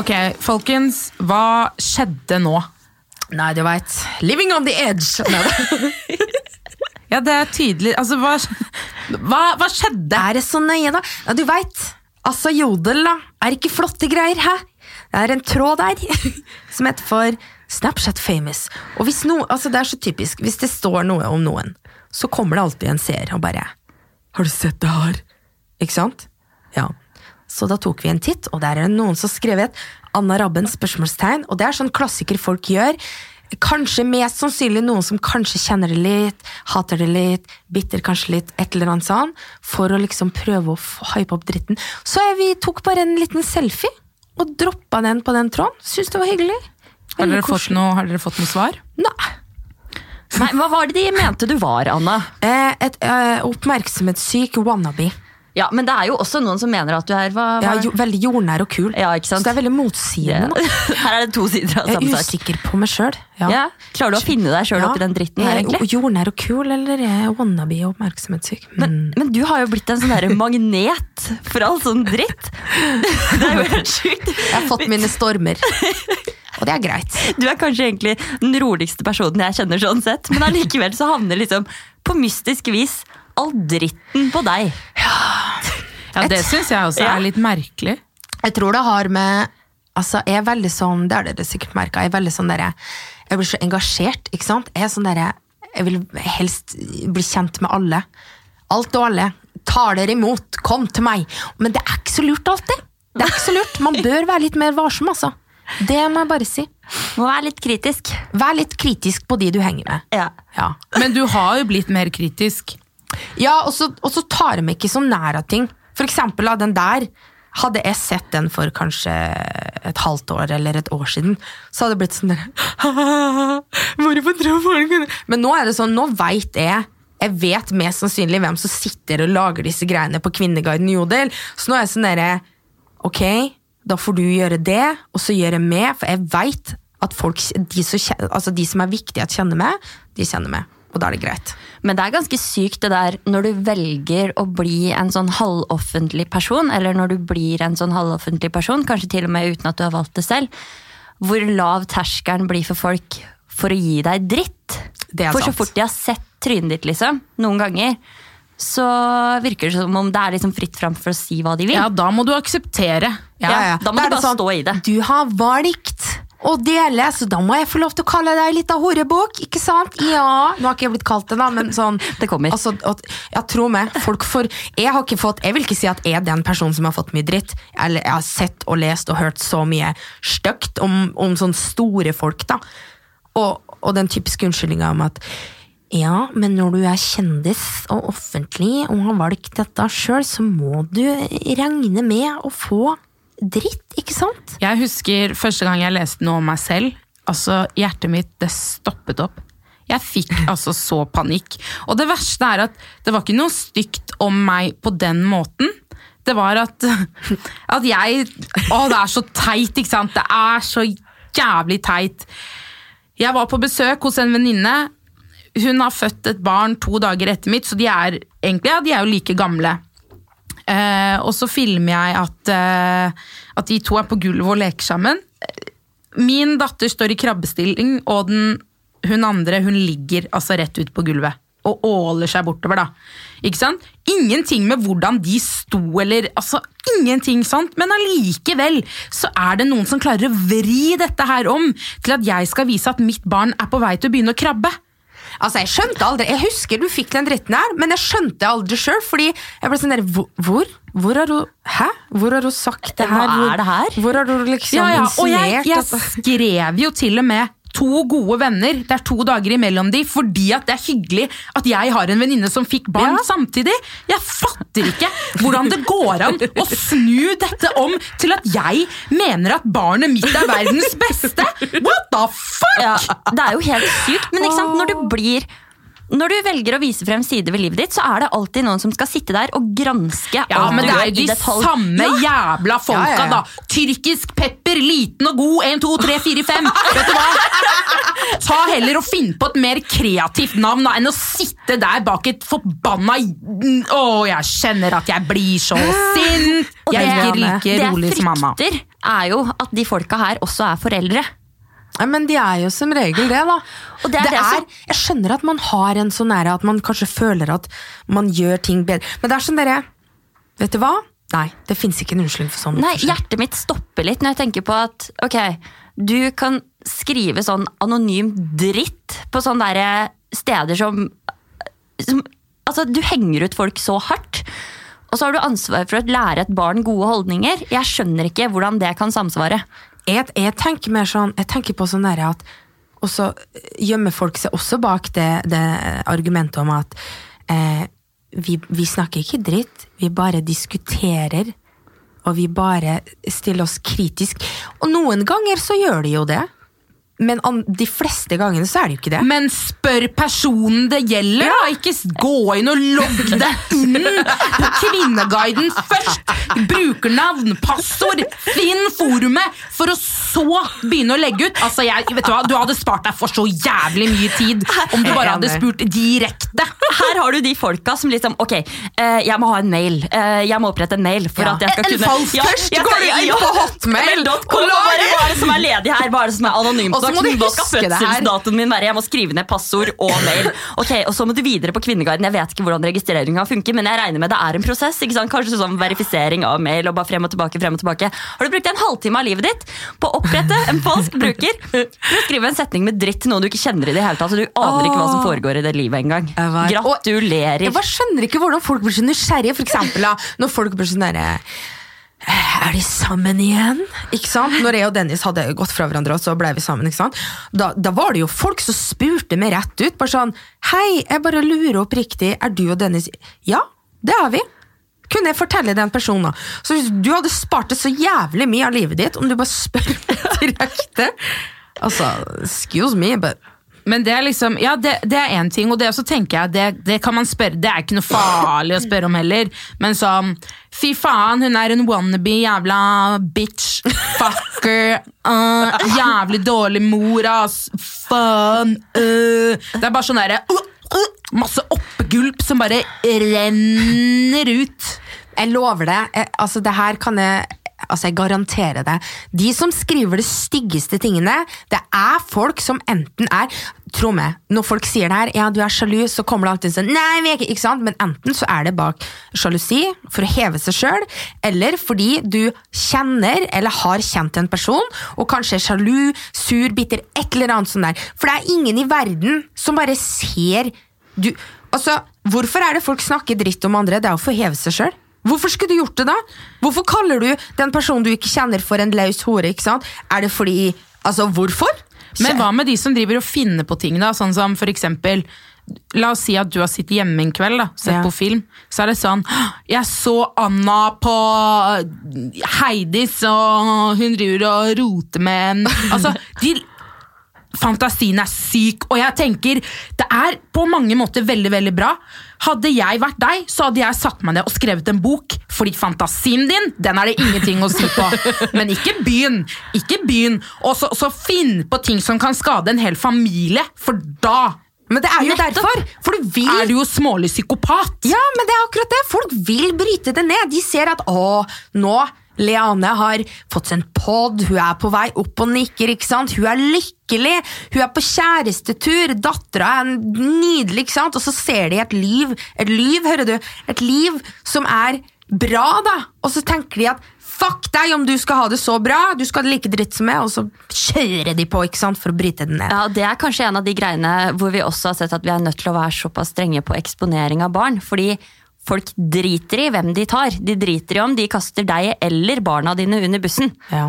Ok, folkens, hva skjedde nå? Nei, du veit. Living on the edge. Ja, det er tydelig. Altså, hva, hva, hva skjedde? er det så nøye, da? Ja, du veit. Altså, Jodel, da. Er ikke flotte greier, hæ? Det er en tråd der som heter for Snapchat famous. Og hvis no, altså Det er så typisk. Hvis det står noe om noen, så kommer det alltid en seer og bare Har du sett det her? Ikke sant? Ja. Så da tok vi en titt, og der er det noen som har skrevet Anna Rabben? spørsmålstegn, Og det er sånn klassiker folk gjør. Kanskje mest sannsynlig noen som kanskje kjenner det litt, hater det litt, bitter kanskje litt, et eller annet sånn, for å liksom prøve å hype opp dritten. Så jeg, vi tok bare en liten selfie, og droppa den på den tråden. Syns det var hyggelig. Har dere, fått noe, har dere fått noe svar? Nei. Nei, Hva var det de mente du var, Anna? Eh, et eh, oppmerksomhetssyk wannabe. Ja, Men det er jo også noen som mener at du er hva, Ja, jo, veldig jordnær og kul. Ja, ikke sant? Så det er veldig motsigende. da. Her er det to sider av Jeg er usikker på meg sjøl. Ja. Klarer du å finne deg sjøl oppi den dritten her, Er egentlig? Jordnær og kul, eller er jeg wannabe og oppmerksomhetssyk? Men, Mm. men du har jo blitt en sånn der magnet for all sånn dritt. Det er jo helt sjukt. Jeg har fått mine stormer. Og det er greit. Du er kanskje egentlig den roligste personen jeg kjenner sånn sett, men allikevel så havner liksom på mystisk vis all dritten på deg. Ja, Det syns jeg også Ja. er litt merkelig. Jeg tror det har med Altså, jeg er veldig sånn, det har dere sikkert merka, jeg er veldig sånn derre Jeg blir så engasjert, ikke sant? Jeg er sånn derre Jeg vil helst bli kjent med alle. Alt og alle. Tar dere imot, kom til meg. Men det er ikke så lurt alltid. Det er ikke så lurt. Man bør være litt mer varsom, altså. Det må jeg bare si. Må være litt kritisk. Vær litt kritisk på de du henger med. Ja. Ja, Men du har jo blitt mer kritisk. ja og så tar de ikke så nær av ting. For eksempel av den der. Hadde jeg sett den for kanskje et halvt år eller et år siden, så hadde det blitt sånn der Hvorfor tror folk det?» Men nå er det sånn, nå veit jeg jeg vet mest sannsynlig hvem som sitter og lager disse greiene på Kvinneguiden Jodel. Så nå er jeg sånn derre Ok, da får du gjøre det, og så gjør jeg med, for jeg veit at folk, de som, altså de som er viktige at kjenner med, de kjenner med. Og da er det greit. Men det er ganske sykt det der når du velger å bli en sånn halvoffentlig person, eller når du blir en sånn halvoffentlig person, kanskje til og med uten at du har valgt det selv, hvor lav terskelen blir for folk for å gi deg dritt. Det er for så fort de har sett trynet ditt, liksom, noen ganger, så virker det som om det er liksom fritt fram for å si hva de vil. Ja, da må du akseptere. Ja, da må du bare bare stå i det. Du har valgt å dele, så da må jeg få lov til å kalle deg litt av horebukk, ikke sant? Ja, nå har ikke jeg blitt kalt det da, men sånn Det kommer. Altså, at, ja, tro meg, folk får Jeg har ikke fått, jeg vil ikke si at jeg er den personen som har fått mye dritt. Eller jeg har sett og lest og hørt så mye stygt om, om sånne store folk, da. Og, og den typiske unnskyldninga om at ja, men når du er kjendis og offentlig og har valgt dette sjøl, så må du regne med å få dritt, ikke sant? Jeg husker første gang jeg leste noe om meg selv. Altså, Hjertet mitt det stoppet opp. Jeg fikk altså så panikk. Og det verste er at det var ikke noe stygt om meg på den måten. Det var at, at jeg Å, det er så teit, ikke sant? Det er så jævlig teit. Jeg var på besøk hos en venninne. Hun har født et barn to dager etter mitt, så de er egentlig ja, de er jo like gamle. Eh, og så filmer jeg at, eh, at de to er på gulvet og leker sammen. Min datter står i krabbestilling, og den, hun andre hun ligger altså rett ut på gulvet. Og åler seg bortover, da. Ikke sant? Ingenting med hvordan de sto, eller altså, ingenting sånt. Men allikevel så er det noen som klarer å vri dette her om til at jeg skal vise at mitt barn er på vei til å begynne å krabbe. Altså, Jeg skjønte aldri, jeg husker du fikk den dritten her, men jeg skjønte aldri sjøl. Fordi jeg ble sånn der, hvor, hvor? Har du Hæ? Hvor har du sagt det her? Hvor, er det her? Hvor har du liksom Ja, ja, og jeg, jeg skrev jo til og med to gode venner, det er to dager imellom de, fordi at det er hyggelig at jeg har en venninne som fikk barn Ja. samtidig. Jeg fatter ikke hvordan det går an å snu dette om til at jeg mener at barnet mitt er verdens beste! What the fuck?! Ja, det er jo helt sykt, men ikke sant, når det blir Når du velger å vise frem sider ved livet ditt, så er det alltid noen som skal sitte der og granske Ja, men det er jo de detalj. samme jævla folka, Ja, ja, ja. da. Tyrkisk pepper, liten og god, 1, 2, 3, 4, 5. Vet du hva? Ta heller og finn på et mer kreativt navn da, enn å sitte der bak et forbanna Å, jeg kjenner at jeg blir så sint! Jeg er ikke like rolig som Anna. jeg frykter, er jo at de folka her også er foreldre. Nei, men de er jo som regel det, da. Det er det som- jeg skjønner at man har en sånn nære at man kanskje føler at man gjør ting bedre. Men det er sånn dere Vet du hva? Nei, det fins ikke en unnskyldning for sånn. Nei. Hjertet mitt stopper litt når jeg tenker på at ok, du kan skrive sånn anonym dritt på sånne der steder som, som Altså, du henger ut folk så hardt. Og så har du ansvar for å lære et barn gode holdninger. Jeg skjønner ikke hvordan det kan samsvare. Jeg, jeg tenker mer sånn Jeg tenker på sånn derre at Og så gjemmer folk seg også bak det, det argumentet om at eh, vi, vi snakker ikke dritt, vi bare diskuterer. Og vi bare stiller oss kritisk. Og noen ganger så gjør de jo det. Men de fleste gangene så er det jo ikke det. Men spør personen det gjelder, da! Ikke gå inn og logg deg inn på Kvinneguiden først! Brukernavn, passord, finn forumet, for å så begynne å legge ut. Altså, jeg, vet Du hva, du hadde spart deg for så jævlig mye tid om du bare hadde spurt direkte. Her har du de folka som liksom Ok, eh, jeg må ha en mail. Eh, jeg må opprette en mail for Ja. at jeg skal En kunne falsk Ja, først går du inn på Hotmail Hotmail.com, Hva er det som er ledig her? Hva er det som er anonymt? Så må du huske det her. min være? Jeg må skrive ned passord og mail. Ok, Og så må du videre på Kvinneguiden. Jeg vet ikke hvordan registreringa funker, men jeg regner med det er en prosess. ikke sant? Kanskje sånn verifisering av mail og bare frem og tilbake. frem og tilbake. Har du brukt en halvtime av livet ditt på å opprette en falsk bruker for å skrive en setning med dritt til noen du ikke kjenner i det hele tatt, så du aner ikke hva som foregår i det livet engang? Gratulerer. Jeg bare skjønner ikke hvordan folk blir så nysgjerrige. Eksempel, når folk blir sånn derre er de sammen igjen? Ikke sant? Når jeg og Dennis hadde gått fra hverandre, og så ble vi sammen, ikke sant? Da, da var det jo folk som spurte meg rett ut. Bare sånn Hei, jeg bare lurer oppriktig, er du og Dennis Ja, det er vi. Kunne jeg fortelle den personen? Så hvis du hadde spart det så jævlig mye av livet ditt om du bare spør meg direkte Altså, excuse me, but Men det er liksom, ja, det, det er én ting, og det også tenker jeg, det, det kan man spørre Det er ikke noe farlig å spørre om heller, men sånn Fy faen, hun er en wannabe jævla bitch. Fucker. Uh, jævlig dårlig mor, ass. Faen. Uh. Det er bare sånn derre uh, øh, Masse oppgulp som bare renner ut. Jeg lover det. Jeg, altså, det her kan jeg Altså, jeg garanterer det. De som skriver de styggeste tingene, det er folk som enten er Tro meg, når folk sier det her, ja, du er sjalu, så kommer det alltid sånn Nei, vi er ikke, ikke sant? Men enten så er det bak sjalusi, for å heve seg sjøl, eller fordi du kjenner eller har kjent en person, og kanskje er sjalu, sur, bitter, et eller annet sånt der. For det er ingen i verden som bare ser du Altså, Hvorfor er det folk snakker dritt om andre? Det er jo for å heve seg sjøl. Hvorfor skulle du gjort det, da? Hvorfor kaller du den personen du ikke kjenner, for en løs hore? ikke sant? Er det fordi Altså, hvorfor? Men hva med de som driver og finner på ting, da? Sånn som for eksempel La oss si at du har sittet hjemme en kveld, da, sett Ja. på film. Så er det sånn Jeg så Anna på Heidis, og hun driver og roter med en Altså, de Fantasien er syk, og jeg tenker det er på mange måter veldig veldig bra. Hadde jeg vært deg, så hadde jeg satt meg ned og skrevet en bok. Fordi fantasien din, den er det ingenting å si på. Men ikke begynn! Ikke begynn! Og så, så finn på ting som kan skade en hel familie, for da Men det er jo Nettopp. derfor! For du vil er du jo smålig psykopat. Ja, men det er akkurat det! Folk vil bryte det ned. De ser at å, nå Leane har fått seg en pod, hun er på vei opp og nikker, ikke sant? Hun er lykkelig, hun er på kjærestetur, dattera er nydelig, ikke sant? Og så ser de et liv, et liv, hører du, et liv som er bra, da. Og så tenker de at fuck deg om du skal ha det så bra, du skal ha det like dritt som meg, og så kjører de på, ikke sant, for å bryte den ned. Ja, Det er kanskje en av de greiene hvor vi også har sett at vi er nødt til å være såpass strenge på eksponering av barn. Fordi folk driter i hvem de tar. De driter i om de kaster deg eller barna dine under bussen. Ja.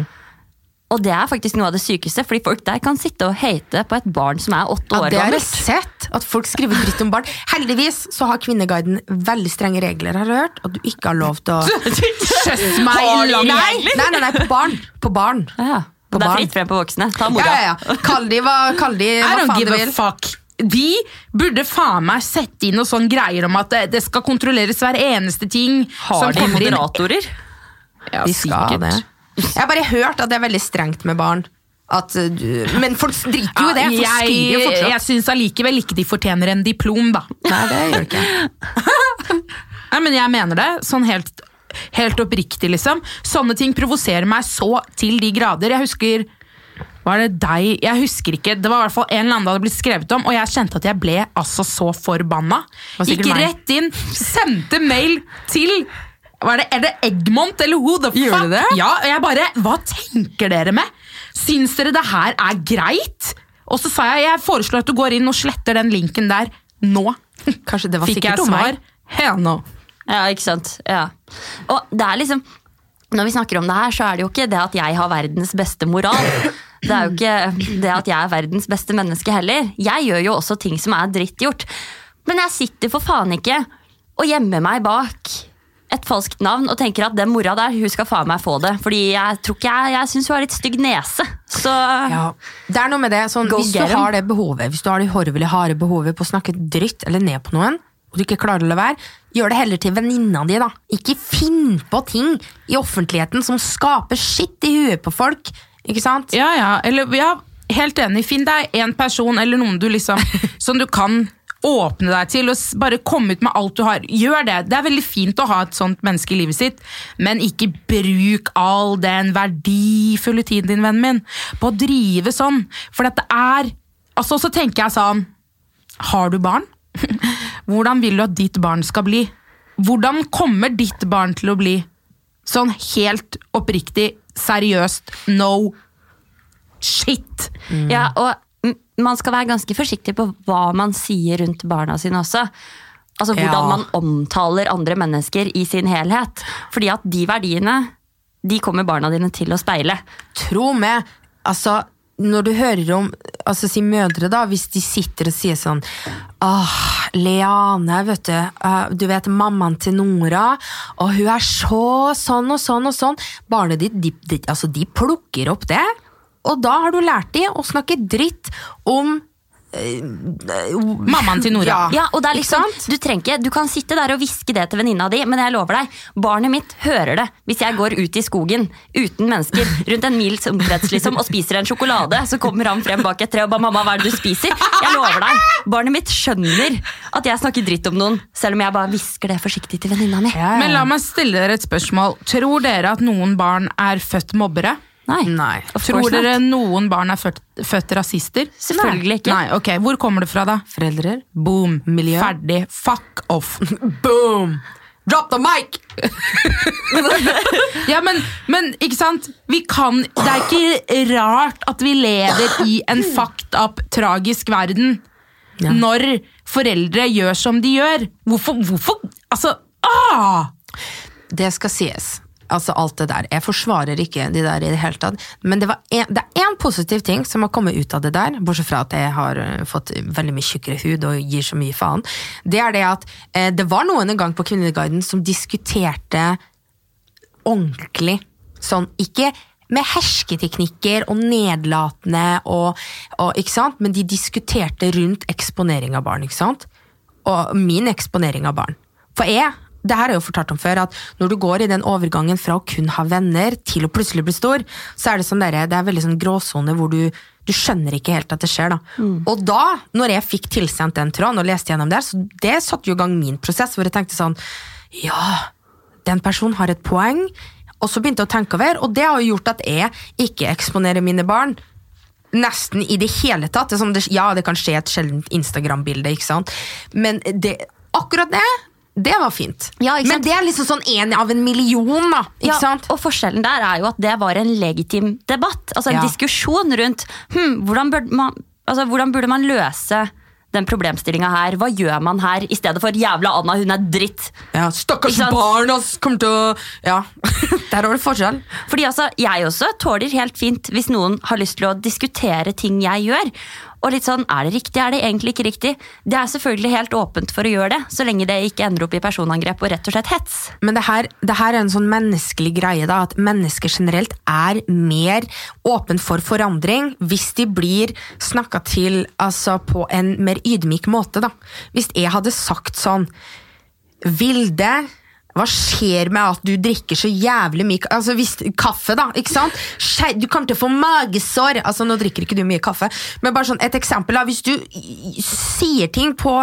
Og det er faktisk noe av det sykeste, fordi folk der kan sitte og hate på et barn som er åtte Ja, år det har jeg sett, at folk skriver dritt om barn. Heldigvis så har Kvinneguiden veldig strenge regler, har jeg hørt. At du ikke har lov til å Kjøss meg i! Nei, nei, nei, nei på barn. På barn. Ja, På det er fritt frem på voksne. Ta mora. ja, ja. Kall de hva, kall de I hva don't faen du give a fuck. De burde faen meg sette inn noe sånn greier om at det, det skal kontrolleres hver eneste ting som Har de moderatorer? Ja, De skal sikkert. det. Jeg har bare hørt at det er veldig strengt med barn. At, du, men folk driter jo i det. Ja, jeg jo jeg syns allikevel ikke de fortjener en diplom, da. Nei, det gjør det ikke. Nei, men jeg mener det, sånn helt, helt oppriktig, liksom. Sånne ting provoserer meg så til de grader. Jeg husker Var det deg? Jeg husker ikke. Det var i hvert fall en eller annen det hadde blitt skrevet om, og jeg kjente at jeg ble altså så forbanna. Gikk meg. rett inn, sendte mail til var det, Er det Eggmont eller who the fuck? det? Ja, og jeg bare Hva tenker dere med? Syns dere det her er greit? Og så sa jeg jeg foreslår at du går inn og sletter den linken der nå. Kanskje det var Fikk sikkert jeg svar? meg. Hell no. Ja, ikke sant? Ja. Og det er liksom Når vi snakker om det her, så er det jo ikke det at jeg har verdens beste moral. Det er jo ikke det at jeg er verdens beste menneske heller. Jeg gjør jo også ting som er drittgjort. Men jeg sitter for faen ikke og gjemmer meg bak et falskt navn og tenker at den mora der, hun skal faen meg få det. Fordi jeg tror ikke jeg, jeg syns hun har litt stygg nese. Så Ja, det er noe med det. Sånn, hvis du har det behovet, hvis du har det horvelig harde behovet på å snakke dritt eller ned på noen, og du ikke klarer å la være, gjør det heller til venninna di. da. Ikke finn på ting i offentligheten som skaper skitt i huet på folk. Ikke sant? Ja, ja, eller ja, helt enig. Finn deg en person eller noen du liksom, som du kan åpne deg til, og bare komme ut med alt du har. Gjør det. Det er veldig fint å ha et sånt menneske i livet sitt, men ikke bruk all den verdifulle tiden din, vennen min, på å drive sånn. For dette er Altså, så tenker jeg sånn Har du barn? Hvordan vil du at ditt barn skal bli? Hvordan kommer ditt barn til å bli? Sånn helt oppriktig, seriøst, no shit. Ja, og man skal være ganske forsiktig på hva man sier rundt barna sine også. Altså hvordan Ja. man omtaler andre mennesker i sin helhet. Fordi at de verdiene, de kommer barna dine til å speile. Tro meg, altså når du hører om altså si mødre da, hvis de sitter og sier sånn Åh, Leane, vet du. Uh, du vet mammaen til Nora, og hun er så sånn og sånn og sånn. Barnet ditt, de, de, altså, de plukker opp det, og da har du lært dem å snakke dritt om Mammaen til Nora. Ja. Ja, og det er liksom, du, trenger ikke, du kan sitte der og hviske det til venninna di, men jeg lover deg, barnet mitt hører det hvis jeg går ut i skogen uten mennesker rundt en mils omkrets liksom, og spiser en sjokolade. Så kommer han frem bak et tre og bare 'mamma, hva er det du spiser?' Jeg lover deg, barnet mitt skjønner at jeg snakker dritt om noen, selv om jeg bare hvisker det forsiktig til venninna mi. Ja, ja. Men la meg stille dere et spørsmål. Tror dere at noen barn er født mobbere? Nei. Nei. Tror not. dere noen barn er født, født rasister? Selvfølgelig ikke. Nei, ok, Hvor kommer det fra, da? Foreldre? Boom. Miljø. Ferdig. Fuck off. Boom! Drop the mic! Ja, men, men ikke sant? Vi kan, det er ikke rart at vi lever i en fucked up, tragisk verden. Ja. Når foreldre gjør som de gjør. Hvorfor? hvorfor? Altså, ah! Det skal sies. Altså alt det der. Jeg forsvarer ikke de der i det hele tatt. Men det, en, det er én positiv ting som har kommet ut av det der, bortsett fra at jeg har eh, fått veldig mye tjukkere hud og gir så mye faen. Det er det at eh, det var noen en gang på Kvinneguiden som diskuterte ordentlig. Sånn, ikke med hersketeknikker og nedlatende og, og Ikke sant? Men de diskuterte rundt eksponering av barn, ikke sant? Og min eksponering av barn. For jeg, det her jeg jo fortalt om før, at når du går i den overgangen fra å kun ha venner til å plutselig bli stor, så er det sånn der, det er veldig sånn gråsone hvor du, du skjønner ikke helt at det skjer. da. Og da, når jeg fikk tilsendt den tråden og leste gjennom der, så det satte jo i gang min prosess, hvor jeg tenkte sånn Ja, den personen har et poeng. Og så begynte jeg å tenke over, og det har jo gjort at jeg ikke eksponerer mine barn. Nesten i det hele tatt. Det er sånn, ja, det kan skje et sjeldent Instagram-bilde, ikke sant. Men det, akkurat det, det var fint. Ja, Men det er liksom sånn en av en million, da. Ja, sant? og forskjellen der er jo at det var en legitim debatt. Altså en Ja. diskusjon rundt hm, hvordan, burde man, altså, hvordan burde man løse den problemstillinga her. Hva gjør man her, i stedet for 'jævla Anna, hun er dritt'? Ja, Stakkars barn ass, kommer til å Ja, der var det forskjell. Fordi altså, jeg også tåler helt fint hvis noen har lyst til å diskutere ting jeg gjør. Og litt sånn, er det riktig, er det egentlig ikke riktig? Det er selvfølgelig helt åpent for å gjøre det, så lenge det ikke ender opp i personangrep og rett og slett hets. Men det her, det her er en sånn menneskelig greie, da, at mennesker generelt er mer åpen for forandring hvis de blir snakka til altså, på en mer ydmyk måte. Da. Hvis jeg hadde sagt sånn Vilde, hva skjer med at du drikker så jævlig mye altså hvis, kaffe? da, ikke sant? Du kommer til å få magesår. altså Nå drikker ikke du mye kaffe, men bare sånn et eksempel. da, Hvis du sier ting på,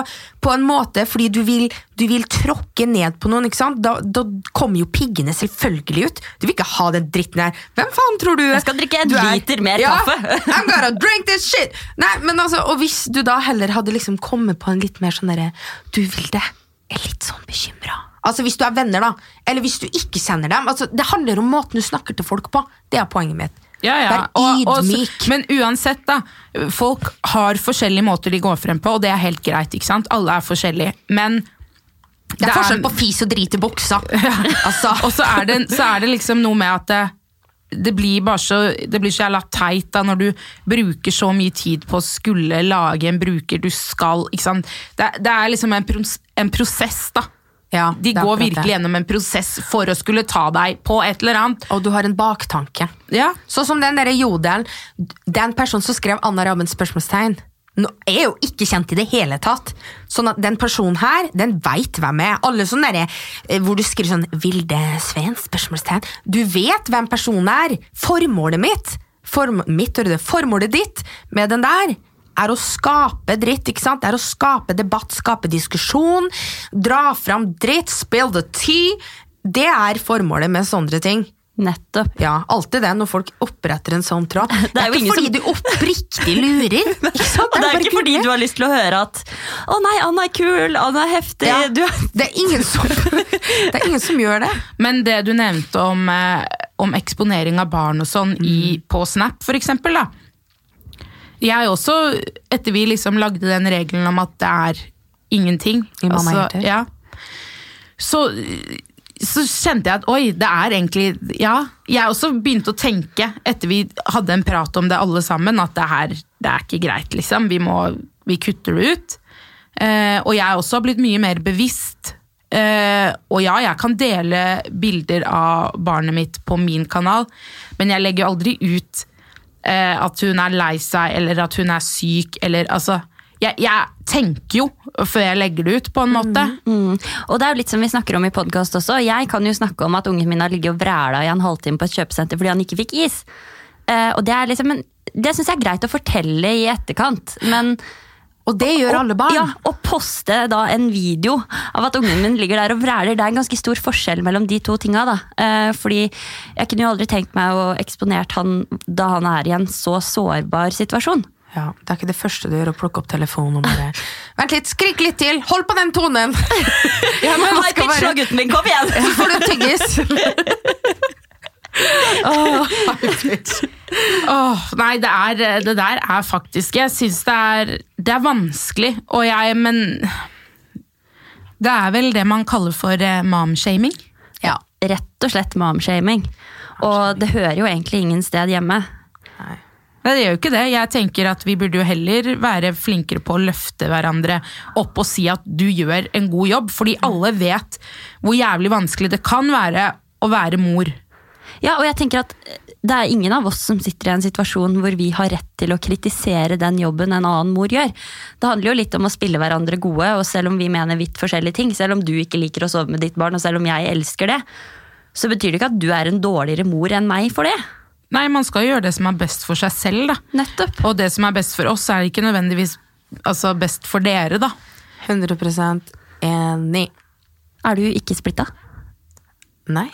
på en måte fordi du vil, du vil tråkke ned på noen, ikke sant? Da, da kommer jo piggene selvfølgelig ut. Du vil ikke ha den dritten her. Hvem faen tror du Jeg skal drikke en er? liter mer ja, kaffe. I'm gonna drink this shit! Nei, men altså, Og hvis du da heller hadde liksom kommet på en litt mer sånn derre Du, Vilde, er litt sånn bekymra. Altså Hvis du er venner, da. Eller hvis du ikke kjenner dem. Altså, det handler om måten du snakker til folk på. Det er poenget mitt. Ja, ja. Vær Og- og men uansett, da. Folk har forskjellige måter de går frem på, og det er helt greit. ikke sant? Alle er forskjellige. Men Det er forskjell på fis og drit i buksa. Altså, Og så er, det, så er det liksom noe med at det, det blir bare så det blir så jævla teit da når du bruker så mye tid på å skulle lage en bruker du skal. ikke sant? Det, det er liksom en, pros, en prosess, da. Ja, De går virkelig gjennom en prosess for å skulle ta deg på et eller annet. Og du har en baktanke. Ja, Sånn som den derre jodelen. Den personen som skrev Anna Rabens spørsmålstegn, nå er jo ikke kjent i det hele tatt. Sånn at den personen her, den veit hvem jeg er. Alle sånne derre eh, hvor du skriver sånn 'Vilde Sveen?' spørsmålstegn. Du vet hvem personen er. Formålet mitt, form, mitt formålet ditt med den der er å skape dritt, ikke sant? Det er å skape debatt, skape diskusjon, dra fram dritt, spill the tea. Det er formålet med sånne ting. Nettopp. Ja, alltid det når folk oppretter en sånn tråd. Det er, jo ikke fordi som- du oppriktig lurer. Ikke sant? Det er bare ikke fordi du har lyst til å høre at 'Å nei, Anna er kul, Anna er heftig'. ja. Du, det, er ingen som, det er ingen som gjør det. Men det du nevnte om, eh, om eksponering av barn og sånn i, på Snap, for eksempel, da. Jeg også, etter vi liksom lagde den regelen om at det er ingenting I Mamma altså, ja, så, så kjente jeg at oi, det er egentlig Ja. Jeg også begynte å tenke, etter vi hadde en prat om det alle sammen, at det her det er ikke greit, liksom. Vi, må, vi kutter det ut. Eh, og jeg også har blitt mye mer bevisst. Eh, og ja, jeg kan dele bilder av barnet mitt på min kanal, men jeg legger aldri ut at hun er lei seg, eller at hun er syk, eller altså jeg, jeg tenker jo før jeg legger det ut, på en måte. mm. Og det er jo litt som vi snakker om i podkast også. Jeg kan jo snakke om at ungen min har ligget og vræla i en halvtime på et kjøpesenter fordi han ikke fikk is. Uh, og det er liksom en, det syns jeg er greit å fortelle i etterkant, men Og det gjør alle barn. Ja, Og poste da en video av at ungen min ligger der og vræler, det er en ganske stor forskjell mellom de to tinga. Da. Eh, fordi jeg kunne jo aldri tenkt meg å eksponert han da han er i en så sårbar situasjon. Ja, Det er ikke det første du gjør, å plukke opp telefonen og bare Vent litt, skrik litt til! Hold på den tonen! Ja, men High pitch være- gutten min, kom igjen! Så får du tyggis. Åh, nei, det, er, det der er faktisk Jeg syns det er Det er vanskelig, og jeg Men Det er vel det man kaller for momshaming? mom-shaming. Ja. Rett og slett momshaming. Og det hører jo egentlig ingen sted hjemme. Nei. Nei, Det gjør jo ikke det. Jeg tenker at Vi burde jo heller være flinkere på å løfte hverandre opp og si at du gjør en god jobb, fordi alle vet hvor jævlig vanskelig det kan være å være mor. Ja, og jeg tenker at det er ingen av oss som sitter i en situasjon hvor vi har rett til å kritisere den jobben en annen mor gjør. Det handler jo litt om å spille hverandre gode, og selv om vi mener vidt forskjellige ting, selv om du ikke liker å sove med ditt barn, og selv om jeg elsker det, så betyr det ikke at du er en dårligere mor enn meg for det. Nei, man skal gjøre det som er best for seg selv, da. Nettopp. Og det som er best for oss, er ikke nødvendigvis altså, best for dere, da. 100% enig. Er du ikke splitta? Nei.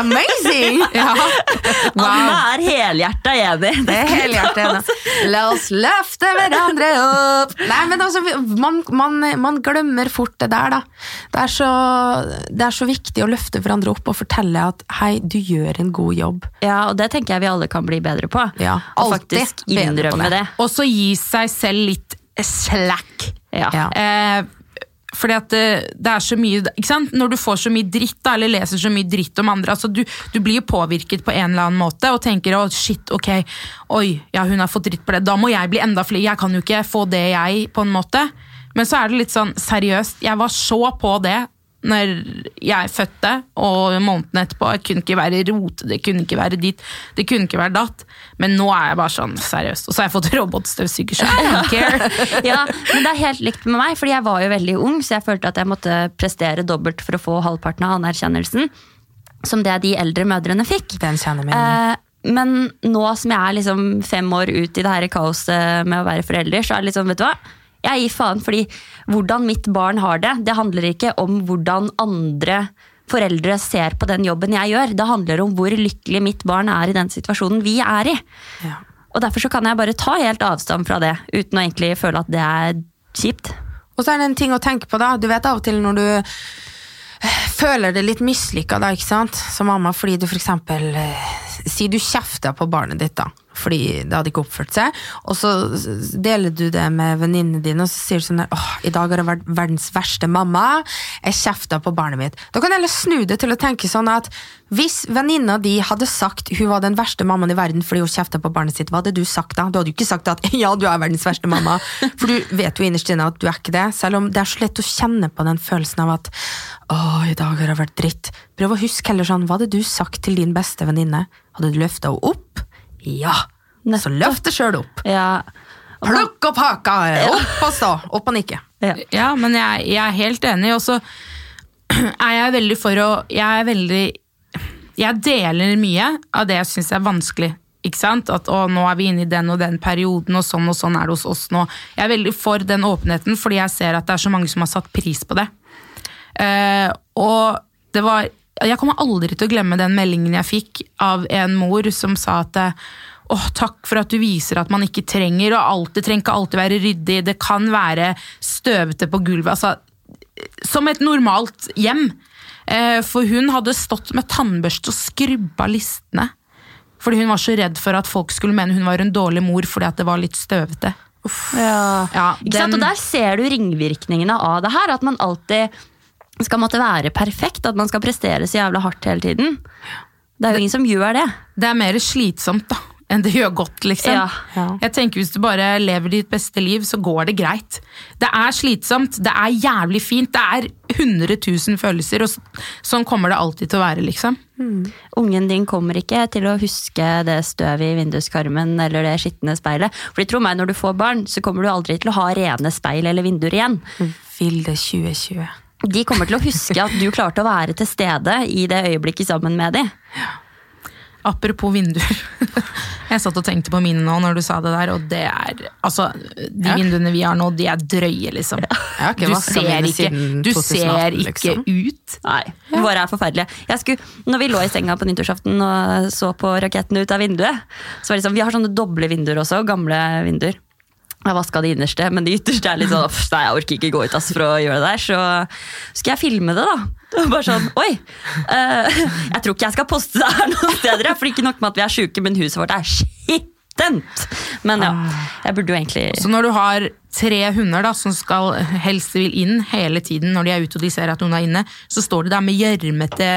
Amazing! Ja. Anna er helhjerta enig. Det er helhjertet enig. La oss løfte hverandre opp! Nei, men altså, man, man, man glemmer fort det der, da. Det er, så, det er så viktig å løfte hverandre opp og fortelle at hei, du gjør en god jobb. Ja, og det tenker jeg vi alle kan bli bedre på. Ja, og faktisk innrømme det. det. Og så gi seg selv litt slack. Ja. Ja. Eh, Fordi at det, det er så mye ikke sant? Når du får så mye dritt, da, eller leser så mye dritt om andre altså du, du blir jo påvirket på en eller annen måte og tenker å shit, ok, oi, ja hun har fått dritt på det, da må jeg bli enda flere, jeg kan jo ikke få det jeg, på en måte. Men så er det litt sånn seriøst, jeg var så på det når jeg fødte, og måneden etterpå. Jeg kunne ikke være rote, det kunne ikke være dit, det kunne ikke være datt. Men nå er jeg bare sånn seriøst. Og så har jeg fått robotstøvsuger, så I don't care. Ja, men det er helt likt med meg, fordi jeg var jo veldig ung, så jeg følte at jeg måtte prestere dobbelt for å få halvparten av anerkjennelsen. Som det de eldre mødrene fikk. Den kjenner i. Eh, men nå som jeg er liksom fem år ut i det her kaoset med å være forelder, så er det liksom, vet du hva? Jeg gir faen, fordi hvordan mitt barn har det, det handler ikke om hvordan andre foreldre ser på den jobben jeg gjør. Det handler om hvor lykkelig mitt barn er i den situasjonen vi er i. Ja. Og derfor så kan jeg bare ta helt avstand fra det, uten å egentlig føle at det er kjipt. Og så er det en ting å tenke på, da. Du vet av og til når du eh, føler det litt mislykka, da, ikke sant, som mamma, fordi du for eksempel eh, Si du kjefter på barnet ditt, da. Fordi det hadde ikke oppført seg. Og så deler du det med venninnene dine, og så sier du sånn der åh, i dag har jeg vært verdens verste mamma. Jeg kjefta på barnet mitt. Da kan jeg heller snu det til å tenke sånn at hvis venninna di hadde sagt hun var den verste mammaen i verden fordi hun kjefta på barnet sitt, hva hadde du sagt da? Du hadde jo ikke sagt at ja, du er verdens verste mamma, for du vet jo innerst inne at du er ikke det. Selv om det er så lett å kjenne på den følelsen av at å, i dag har jeg vært dritt. Prøv å huske heller sånn, hva hadde du sagt til din beste venninne? Hadde du løfta henne opp? Ja! Så løft deg sjøl opp. Ja. Plukk opp haka! Opp og stå! Opp og nikke. Ja. Ja, men jeg, jeg er helt enig. Og så er jeg veldig for å Jeg er veldig Jeg deler mye av det jeg syns er vanskelig. Ikke sant? At å, nå er vi inne i den og den perioden, og sånn og sånn er det hos oss nå. Jeg er veldig for den åpenheten, fordi jeg ser at det er så mange som har satt pris på det. Uh, og det var Jeg kommer aldri til å glemme den meldingen jeg fikk av en mor som sa at Åh, takk for at du viser at man ikke trenger, alt, det trenger ikke alltid være ryddig, det kan være støvete på gulvet. Altså, som et normalt hjem. Eh, for hun hadde stått med tannbørste og skrubba listene. Fordi hun var så redd for at folk skulle mene hun var en dårlig mor fordi at det var litt støvete. Ja. Ja, den- Og der ser du ringvirkningene av det her. At man alltid skal måtte være perfekt. At man skal prestere så jævla hardt hele tiden. Det er jo ingen som gjør det. Det er mer slitsomt da, enn det gjør godt, liksom. Ja. Ja. Jeg tenker Hvis du bare lever ditt beste liv, så går det greit. Det er slitsomt, det er jævlig fint, det er 100 000 følelser, og sånn kommer det alltid til å være, liksom. Ungen din kommer ikke til å huske det støvet i vinduskarmen eller det skitne speilet. Fordi tro meg, når du får barn, så kommer du aldri til å ha rene speil eller vinduer igjen. Vilde 2020. De kommer til å huske at du klarte å være til stede i det øyeblikket sammen med dem. Apropos vinduer. Jeg satt og tenkte på mine nå når du sa det der, og det er Altså, de vinduene vi har nå, de er drøye, liksom. Ja, ikke Du ser ikke, du 2018, ser ikke liksom. ut. Nei, våre er forferdelige. Jeg skulle, når vi lå i senga på nyttårsaften og så på raketten ut av vinduet, så var det sånn, vi har sånne doble vinduer også, gamle vinduer. Jeg vaska det innerste, men det ytterste er litt sånn Nei, jeg orker ikke gå ut ass, for å gjøre det der. Så skal jeg filme det, da. Bare sånn, oi Uh, Jeg tror ikke jeg skal poste det her noen steder. For ikke nok med at vi er sjuke, men huset vårt er skittent. Men ja, jeg burde jo egentlig Så når du har tre hunder da, som skal helst vil inn hele tiden når de er ute og de ser at noen er inne, så står de der med gjørmete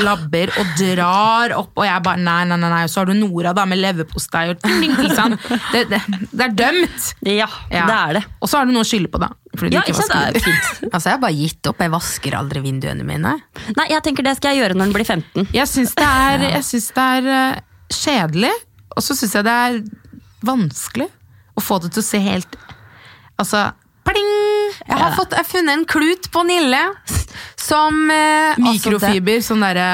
labber og drar opp, og jeg bare nei, nei, nei, nei. Og Så har du Nora da med leverpostei og ting, sant. Det, det, det er dømt! Ja, Ja. det er det. Og så har du noe å skylde på, da. Fordi Ja, ikke sant? fint. Altså, jeg har bare gitt opp. Jeg vasker aldri vinduene mine. Nei, jeg tenker det skal jeg gjøre når den blir 15. Jeg syns det er, jeg syns det er eh, kjedelig, og så syns jeg det er vanskelig å få det til å se helt Altså, pling! Jeg har, fått, jeg har funnet en klut på Nille som eh, altså, Mikrofiber, sånn derre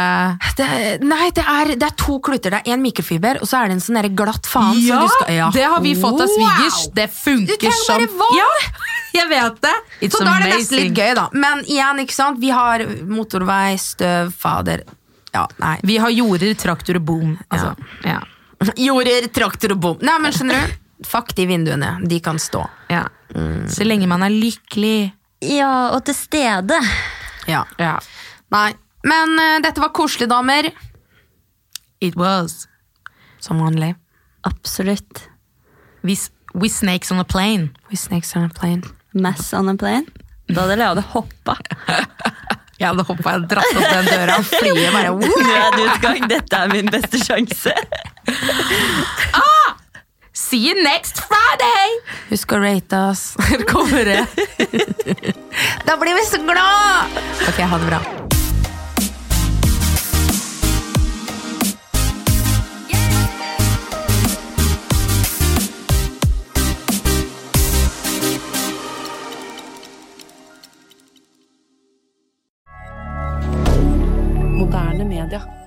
nei, det er, det er to kluter. Det er én mikrofiber, og så er det en sånn glatt faen. Ja, som du skal, ja, det har vi fått av svigers. Wow! Det funker som. Ja, jeg vet det! It's Så da er det nesten litt gøy, da. Men igjen, ikke sant. Vi har motorvei, støv, fader. Ja, nei. Vi har jorder, traktor og boom. Altså, ja. Jorder, traktor og bom. Nei, men skjønner du? Fuck de vinduene. De kan stå. Ja. Så lenge man er lykkelig. Ja, og til stede. Ja. Ja. Nei. Men uh, dette var koselig, damer. It was. Som vanlig. Absolutt. We, we snakes on a plane. We snakes on a plane. Mass on a plane. Da hadde Leane hoppa. Jeg hadde hoppa og dratt opp den døra og flyet bare Nødutgang, dette er min beste sjanse. See you next Friday! Husk å rate oss. Her Kommer det? da blir vi så glad! Ok, ha det bra. Moderne media.